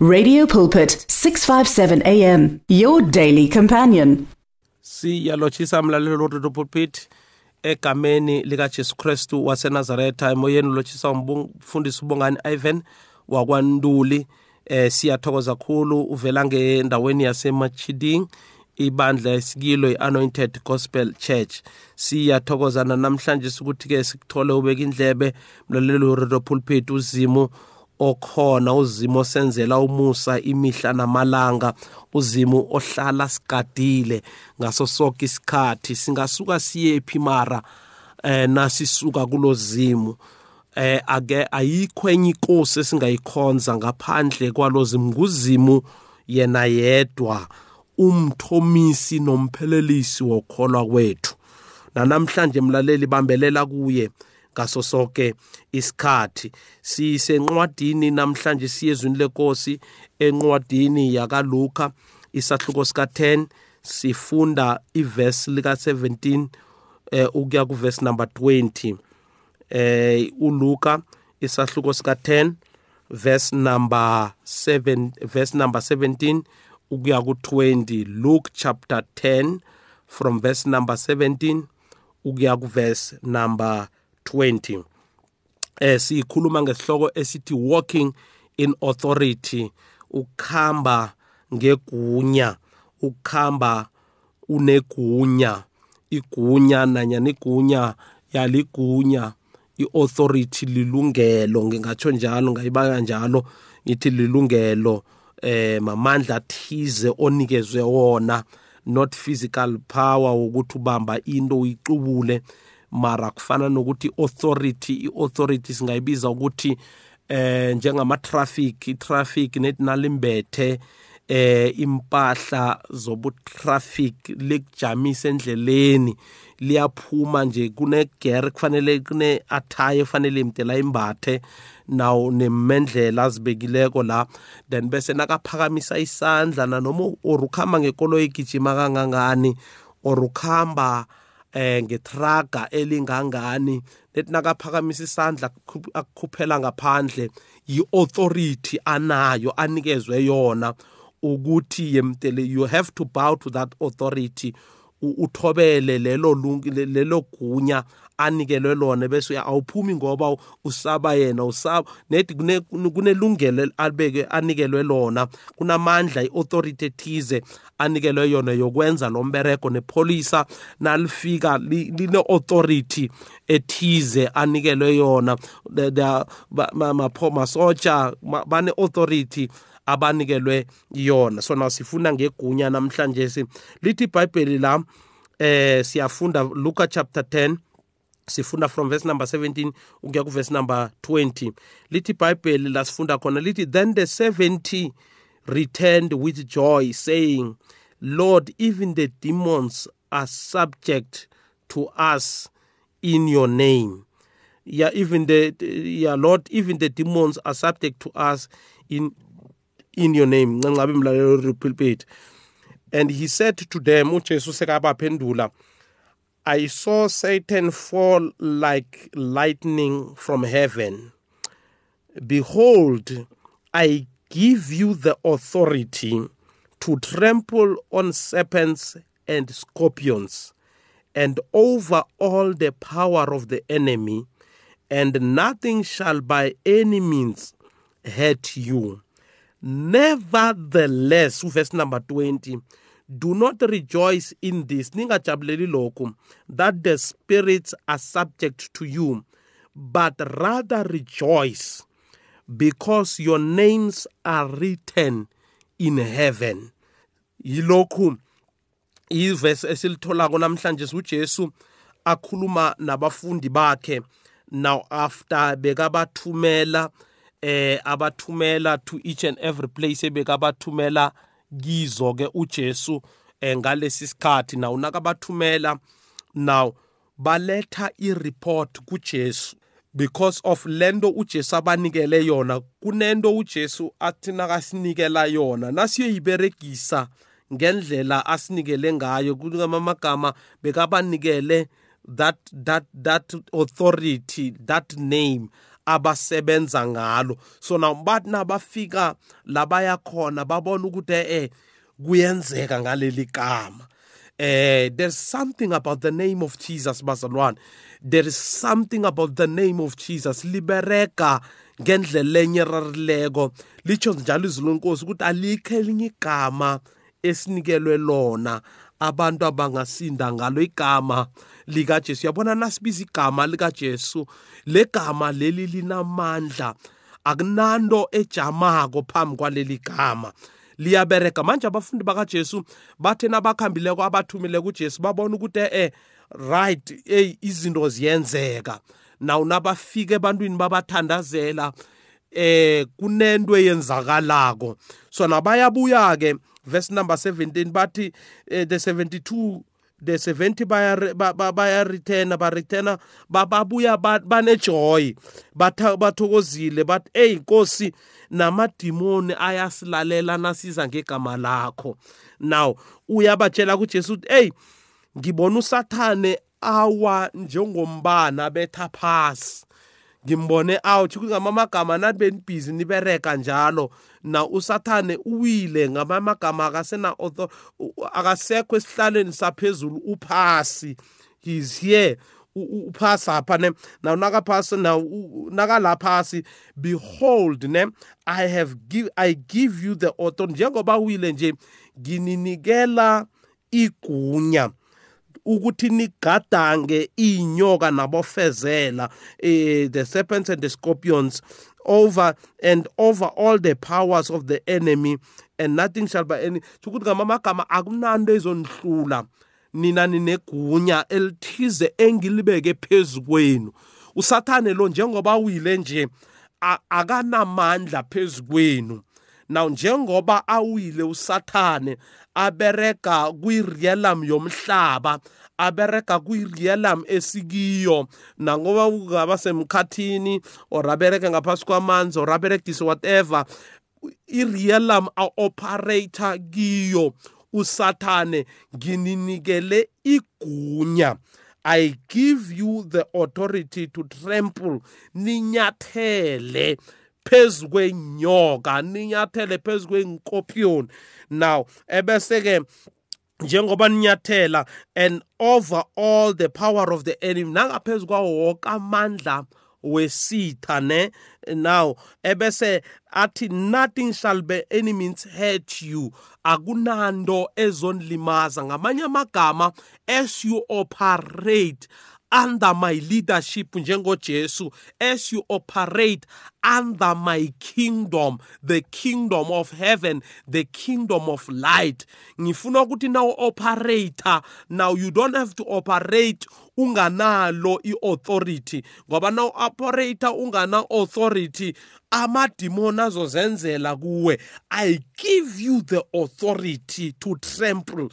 Radio Pulpit 657 AM your daily companion. siyalotshisa mlalelo loredo pulpit egameni likajesu kristu wasenazaretha emoyeni ulotshisa umfundisi ubongani ivan wakwanduli. Eh siyathokoza kakhulu uvela ngendaweni yasemachiding ibandla esikilo i-anointed gospel church. Siyathokozana namhlanje ukuthi-ke sikuthole ubeka indlebe mlalelo loredo pulpit uzimu okhona uzimo senzela umusa imihla namalanga uzimo ohlala sigadile ngaso sonke isikhathi. Singasuka siyephi mara eh nasisuka kulozimo eh ake ayikho enye inkosi esingayikhonza ngaphandle kwalozimu nguzimu yena yedwa umthomisi nomphelelisi wokholwa kwethu. Namhlanje mlaleli bambelela kuye ngaso sonke isikhathi. Sisencwadini namhlanje siyezwini lenkosi encwadini yakaLuka isahluko sika 10 sifunda iverse lika 17 eh ukuya kuverse number 20 eh uLuka isahluko sika 10 verse number 7 verse number 17 ukuya ku20 Luke chapter 10 from verse number 17 ukuya kuverse number 20 eh sikhuluma ngesihloko esithi walking in authority ukukhamba ngegunya ukukhamba unegunya igunya nanyana igunya yaligunya iauthority lilungelo. Ngingatsho njalo ngayibaka njalo ngithi lilungelo eh mamandla athize onikezwe wona not physical power ukuthi ubamba into uyicubule mara kufana nokuthi authority i-authority singayibiza ukuthi eh njengama traffic i-traffic nethi nalimbethe eh impahla zobutraffic likujamise endleleni liyaphuma nje kunegere kufanele kune attire kufanele imtela imbathe naw nemendlela azibekileko la. Then bese nakaphakamisa isandla nanoma or ukhamba ngekolo egijima kangangani or ukhamba eh ngetraga elingangani lethi nakaphakamisa isandla akukhuphela ngaphandle yi-authority anayo anikezwe yona ukuthi yemtele you have to bow to that authority uthobele lelo lelo gunya anikelwe lona bese awuphumi ngoba usaba yena usaba nethi kunelungelo alibeke anikelwe lona. Kunamandla i-authority ethize anikelwe yona yokwenza lo mbereko nepholisa nalifika line-authority ethize anikelwe yona. Masotsha bane-authority abanikelwe yona. Sona sifunda ngegunya namhlanje lithi ibhayibheli la eh siyafunda Luka chapter 10 sifunda from verse number 17 ukuya ku verse number 20 lithi ibhayibheli la sifunda khona lithi then the 70 returned with joy saying lord even the demons are subject to us in your name yeah even the yeah lord even the demons are subject to us in in your name ncancabe mlalelo repulpit and he said to them ujesu sekabaphendula i saw satan fall like lightning from heaven. Behold i give you the authority to trample on serpents and scorpions and over all the power of the enemy and nothing shall by any means hurt you nevertheless verse number 20 do not rejoice in this. Ningajabuleli lokhu that the spirits are subject to you but rather rejoice because your names are written in heaven. Yilokhu ivesi esilitholako namhlanje uJesu akhuluma nabafundi bakhe. Now after bekabathumela eh abathumela to each and every place ebekabathumela kizo ke uJesu eh, ngalesi sikhathi. Naw nakabathumela now baletha i-report kuJesu. Because of lento uJesu abanikele yona kunento uJesu athi nakasinikela yona nasiyoyiberegisa ngendlela asinikele ngayo. Kungamagama bekabanikele that that that authority that name. Abasebenza ngalo. So na bathi nabafika labaya khona babona ukuthi eh kuyenzeka ngaleli gama. Eh there's something about the name of Jesus bazalwane. There is something about the name of Jesus. Libereka ngendlela enye rarileko licho njalo izwi lenkosi ukuthi alikho elinye igama esinikelwe lona. Abantu abangasinda ngalo igama likaJesu yabona nasibiza igama likaJesu legama leli linamandla. Akunanto ejamako phambi kwaleli gama. Liyabereka manje abafundi bakaJesu bathe nabakhambileko abathumile kuJesu babona ukuthi eh right hey izinto ziyenzeka. Naw nabafika ebantwini babathandazela eh kunento eyenzakalako. So nabayabuya ke verse number 17 bathi uh, the 72 the 70 baya baya return ba return babuya banejoy bathokozile bathi hey inkosi namadimoni ayasilalela nasiza ngegama lakho. Now uyabatshela kuJesu uthi hey ngibona usathane awa njengombana betha phasi. Ngimbone out kungamamagama nathi benibhizi nibereka njalo. Na usathane uwile ngamamagama akasena akasekho esihlalweni saphezulu uphasi. He's here. Uphasi apha ne? Now nakaphasi now nakalaphasi. Behold ne? I have give i give you the authority njengoba uwile nje ngininikela igunya. Ukuthi nigadange inyoka nabofezela eh, the serpents and the scorpions over and over all the powers of the enemy and nothing shall by any ukuthi ngamagama akunanto ezonihlula nina ninegunya elithize engilibeke phezu kwenu. Usathane lo njengoba uyile nje akanamandla phezu kwenu. Now njengoba awile usathane abereka kwi-realm yomhlaba abereka kwi-realm esikiyo. Nangoba ungaba semkhathini or abereke ngaphasi kwamanzi or aberegise whatever i-realm a-operator kiyo. Usathane ngininikele igunya. I give you the authority to trample. Ninyathele. Phezu kwenyoka ninyathele phezu kwenkopion now ebese ke njengoba ninyathela and over all the power of the enemy nangaphezu kwawo wonke amandla wesitha ne? Now ebese athi nothing shall by any means hurt you. Akunanto ezonlimaza. Ngamanye amagama as you operate under my leadership njengoJesu as you operate under my kingdom the kingdom of heaven the kingdom of light. Ngifuna ukuthi now operator now you don't have to operate unganalo i-authority ngoba now operator ungana authority amadimoni azozenzela kuwe. I give you the authority to trample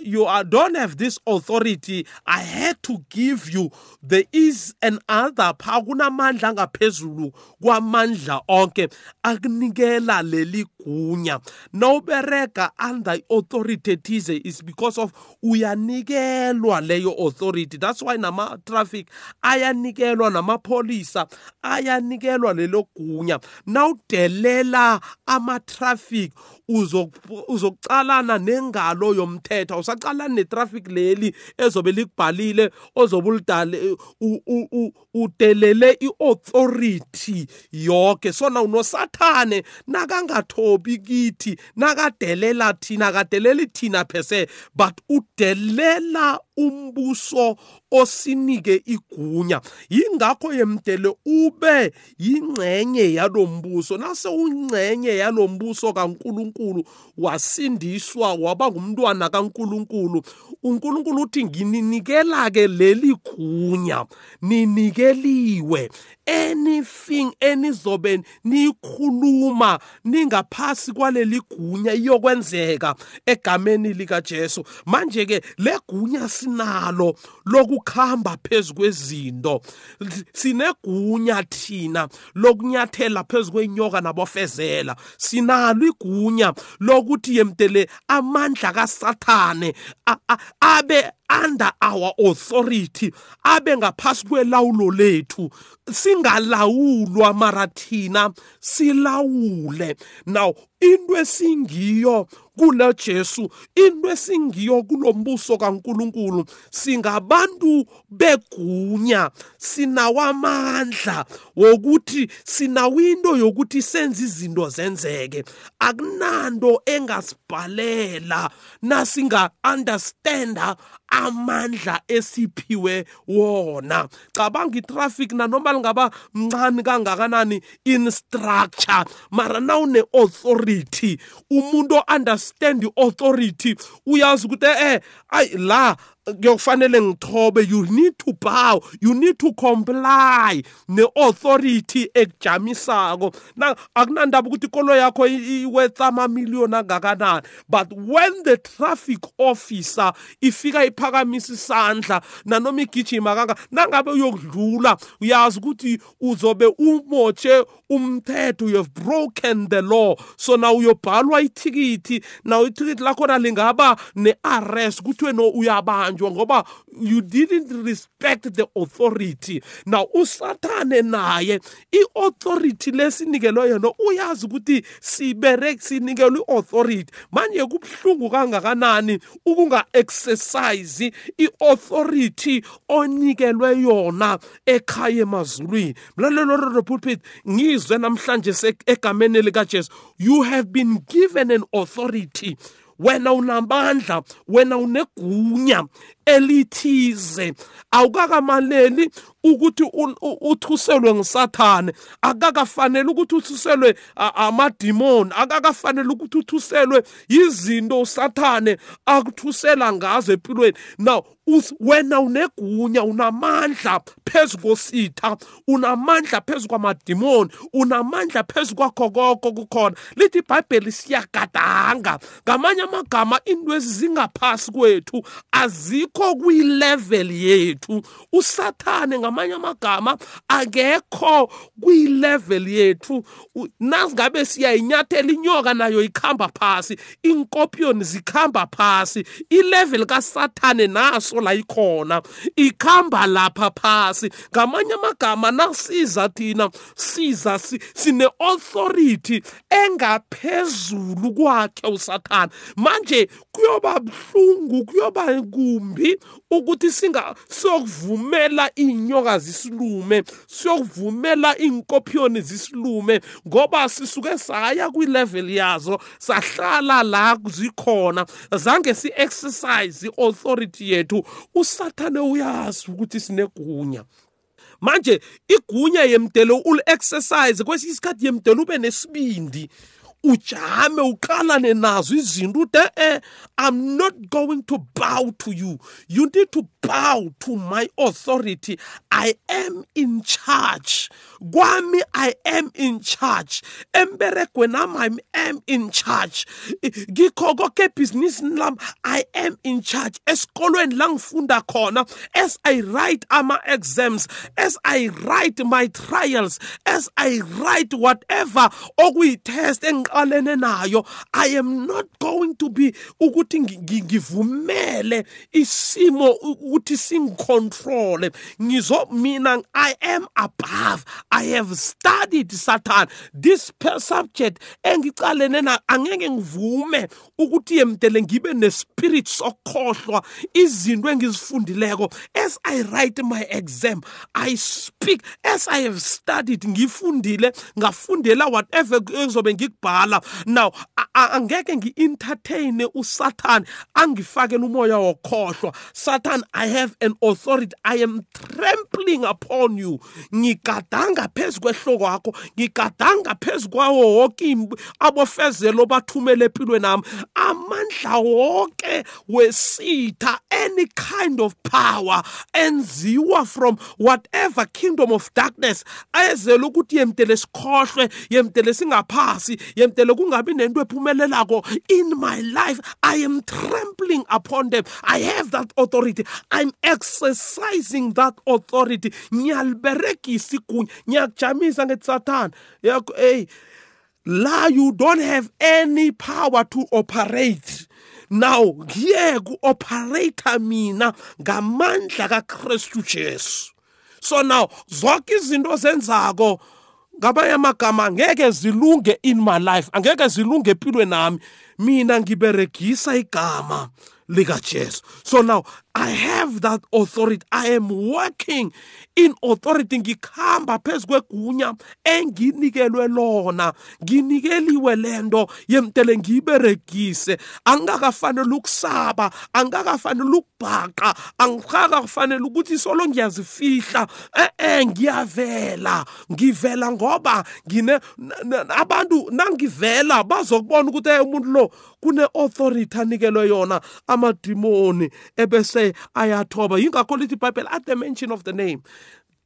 you don't have this authority. I had to give you there is an other power. Kunamandla angaphezulu kwamandla onke. Akunikela leli gunya. Nawubereka under authority thize is because of uyanikelwa leyo authority. That's why nama-traffic ayanikelwa namapholisa ayanikelwa lelo gunya. Nawudelela ama-traffic. Uzokucalana nengalo yomthetho. Awusacalani netraffic leli ezobe likubhalile ozobe ulidale udelele i-authority yonke sona unosathane nakangathobi kithi nakadelela thina kadeleli thina phese but udelela umbuso osinike igunya. Yingakho yemdele ube yingcenye yalombuso nase ungcenye yalombuso kaNkuluNkulu wasindiswa waba ngumntwana kaNkuluNkulu. uNkulunkulu uthi ngininikela ke leli gunya ninikeliwe. Anything enizobe nikhuluma ningaphasi kwaleli gunya iyokwenzeka egameni likaJesu. Manje ke legunya sinalo lokukhamba phezulu kwezinto. Sinegunya thina lokunyathela phezulu kwenyoka nabofezela. Sinalo igunya lokuthi yemtele amandla kasathane abe under our authority abe ngaphasi kwelawulo lethu. Singalawulwa mara thina silawule. Now into esingiyo kule Jesu into esingiyo kulombuso kaNkuluNkulu singabantu begunya sinawamandla wokuthi sinawinto yokuthi senze izinto zenzeke. Akunanto engasibhalela nasinga understanda amandla esiphiwe wona. Cabanga itraffic nanoma lingaba mncane kangakanani in structure. Mara nawune authority umuntu understand authority uyazi ukuthi eh ay la kuyofanele ngithobe you need to bow you need to comply ne-authority ekujamisako. Na akunandaba ukuthi ikolo yakho iwetha amamiliyoni angakanani but when the traffic officer ifika iphakamisa isandla nanoma igijima kanga nangabe uyokudlula uyazi ukuthi uzobe umotshe umthetho you have broken the law. So na uyobhalwa ithikithi na ithikithi lakhona lingaba ne-arrest kuthiwe no uyabanjwa ngoba you didn't respect the authority. Now usathane naye i-authority lesinikelwe yona uyazi ukuthi sibere sinikelwe i-authority. Manje kubuhlungu kangakanani ukunga-exercise i-authority onikelwe yona ekhaya emazulwini? Mlalelo roro pulpit ngizwe namhlanje egameni likajesu you have been given an authority wena unamandla wena unegunya. Elithize. Awukakamaleli ukuthi uthuselwe ngisathane. Akakafanele ukuthi uthuselwe amadimoni. Akakafanele ukuthi uthuselwe izinto usathane akuthusela ngazo empilweni. Now wena unegunya unamandla phezu kositha unamandla phezu kwamadimoni unamandla phezu kwakho koko kukhona. Lithi ibhayibheli siyagadanga. Ngamanye amagama into ezi zingaphasi kwethu azikho kwilevel yethu usathane ngamanye amagama akekho kwilevel yethu. Nasingabe siyayinyathela inyoka nayo ikhamba phasi inkopyoni zikhamba phasi ilevel kasathane naso la ikhona ikhamba lapha phasi. Ngamanye amagama nasiza thina siza sine authority engaphezulu kwakhe usathane. Manje kuyoba buhlungu kuyoba kumbi ukuthi singa siyokuvumela inyoka zisilume siyokuvumela inkopyoni zisilume ngoba sisuke saya kwilevel yazo sahlala la zikhona. Zange si-exercise i-authority yethu usathane uyazi ukuthi sinegunya. Manje igunya yemdelo ul-exercise kwesinye isikhathi yemdelo ube nesibindi. Ujame uqalane nazo izinto ude eh i'm not going to bow to you. You need to bow to my authority. I am in charge. Kwami i am in charge. Emberegweni i am in charge. Ngikho konke ebhizinisini lami i am in charge. Esikolweni la ngifunda khona as i write ama-exams as i write my trials as i write whatever okuyi-test engiqalene nayo i am not going to be ukuthi ngivumele isimo ukuthi singicontrole ngizo mina i am above. I have studied satan. This subject engicalene na angeke ngivume ukuthi yemdele ngibe nespirit sokhohlwa izinto engizifundileko. As i write my exam i speak. As i have studied ngifundile ngafundela whatever ezobe ngikubhala now angeke ngi-entertain usathane angifakele umoya wokhohlwa. Satan i have an authority. I am trampling upon you. Ngigadanga phezu kwehloko yakho ngigadanga phezu kwawo wonke abofezelo bathumele empilweni nami. Amandla wonke wesitha any kind of power enziwa from whatever kingdom of darkness ayezela ukuthi yemtele sikhohlwe yemtele singaphasi yemtele kungabi nento ephumelelako. In my life i am trampling upon them. I have that authority. I'm exercising that authority. Ngiyaliberegisa igunya ngiyakujamisa ngethi sathane hey la you don't have any power to operate. Now ngiye ku-operator mina ngamandla kakristu jesu. So now zonke izinto zenzako ngabanye amagama ngeke zilunge in my life angeke zilunge empilweni nami. Mina ngiberegisa igama likajesu. So now I have that authority. I am working in authority. Ngikhamba phezu kwegunya enginikelwe lona. Nginikeliwe lento yemtele ngiberegise. Angakafanele ukusaba, angakafanele ukubhaqa, angakafanele ukuthi solo ngiyazifihla. Eh eh ngiyavela. Ngivela ngoba ngine abantu nangivela bazokubona ukuthi umuntu lo kune authority anikelwe yona amadimoni ebese ayathoba. Yingakho lithi ibhayibheli at the mention of the name.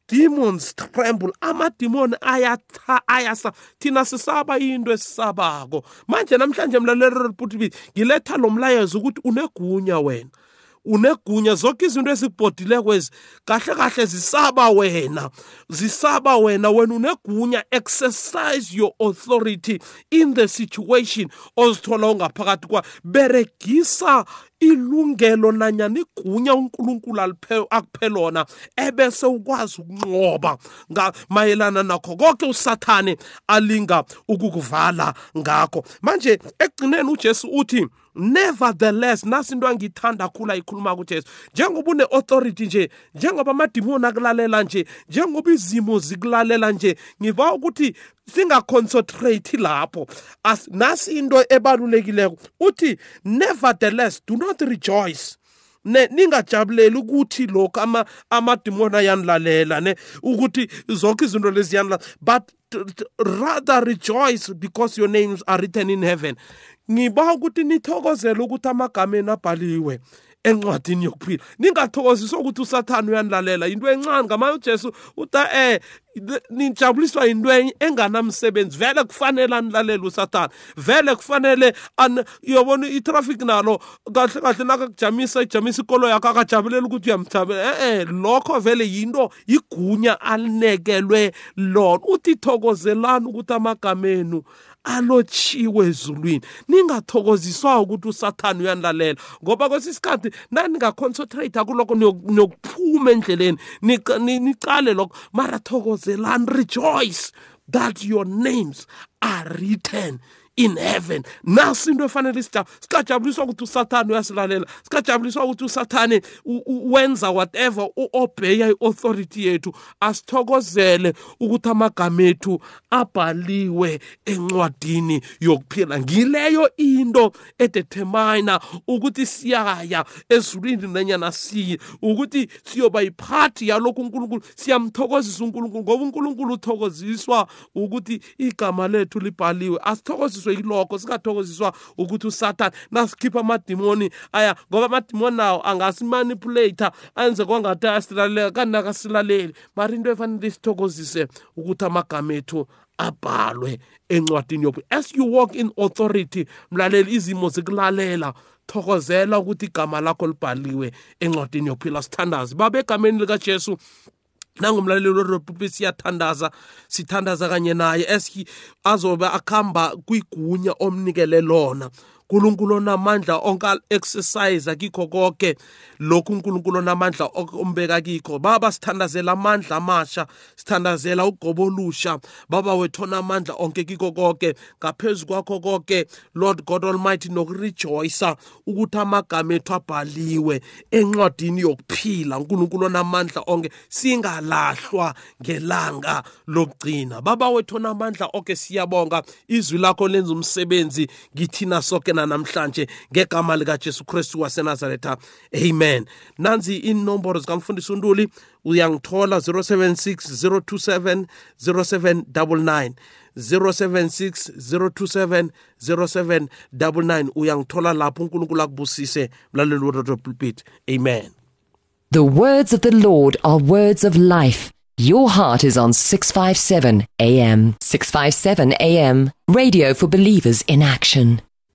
Demons tremble amadimoni ayasa. Thina sisaba into esisabako. Manje namhlanje mlaleli report ngiletha lo mlayezo ukuthi unegunya wena. Unegunya zonke izinto ezikubhodile kwezi kahle kahle zisaba wena. Zisaba wena wena unegunya. Exercise your authority in the situation ozithola ungaphakathi kwa beregisa ilungelo nanyana igunya uNkulunkulu akuphe lona ebese ukwazi ukunqoba mayelana nakho konke usathane alinga ukukuvala ngakho. Manje ekugcineni uJesu uthi nevertheless nasi into angithanda khulu ayikhuluma kuJesu. Njengoba une authority nje njengoba amadimoni akulalela nje njengoba izimo zikulalela nje ngiba ukuthi singaconcentrate lapho. As nasi into ebalulekileko. Uthi nevertheless do not rejoice. Ningajabuleli ukuthi lokho ama amadimoni ayanilalela ne ukuthi zonke izinto lezi yanila but rather rejoice because your names are written in heaven. Ngiba ukuthi nithokozele ukuthi amagama enu abhaliwe. Encwadini yokuphila. Ningathokoziswa ukuthi usathane uyanilalela. Into encane ngamanye ujesu uta eh nijabuliswa into enganamsebenzi. Vele kufanele anilalele usathane. Vele kufanele uyobona itraffic nalo kahle kahle nakakujamisa ijamisa ikolo yakho akajabulela ukuthi uyamthabela eh lokho vele yinto igunya alinekelwe lona. Uthi thokozelani ukuthi amagamenu alotshiwe ezulwini. Ningathokoziswa ukuthi usathane uyanilalela ngoba kwesisikhathi naningaconcentrate kulokho niyokuphuma endleleni nicale lokho. Mara thokozelani rejoice that your names are written. In heaven. Nasi into efanele sikajabuliswa ukuthi usathane uyasilalela. Sikajabuliswa ukuthi usathane wenza whatever u-obeya i-authority yethu. Asithokozele ukuthi amagama ethu abhaliwe encwadini yokuphila. Ngileyo into edetermina ukuthi siyaya ezulwini nenyana siye. Ukuthi siyoba yiphathi yalokhu unkulunkulu. Siyamthokozisa unkulunkulu ngoba unkulunkulu uthokoziswa ukuthi igama lethu libhaliwe. Asithokoziswa sithokoziswe yilokho singathokoziswa ukuthi usathane nasikhipha amadimoni aya ngoba amadimoni nawo angasimanipulate enze kwangathi ayasilalela kanti nakasilaleli mara into efanele sithokozise ukuthi amagama ethu abhalwe encwadini yophi as you walk in authority mlaleli izimo zikulalela thokozela ukuthi igama lakho libhaliwe encwadini yokuphila sithandaze. Babe egameni likajesu. Nangumlaleli werepublic siyathandaza sithandaza kanye naye eski azobe akhamba kwigunya omnikele lona. uNkulunkulu onamandla onka exercise kikho konke lokhu uNkulunkulu onamandla ombeka kikho. Baba sithandazela amandla amasha sithandazela ugobo olusha. Baba wethona amandla onke kikho konke. Ngaphezulu kwakho konke Lord God Almighty nokurejoice ukuthi amagama ethu abhaliwe encwadini yokuphila. uNkulunkulu onamandla onke singalahlwa ngelanga lokugcina. Baba wethona amandla onke siyabonga. Izwi lakho lenza umsebenzi ngithina sonke namhlanje ngegama likaJesu Kristu waseNazaretha? Amen. Nanzi inomboro zikamfundisi uyangithola 076 027 0799 076 027 0799 uyangithola lapho uNkulunkulu akubusise mlaleli amen. The words of the Lord are words of life. Your heart is on 657 AM 657 AM radio for believers in action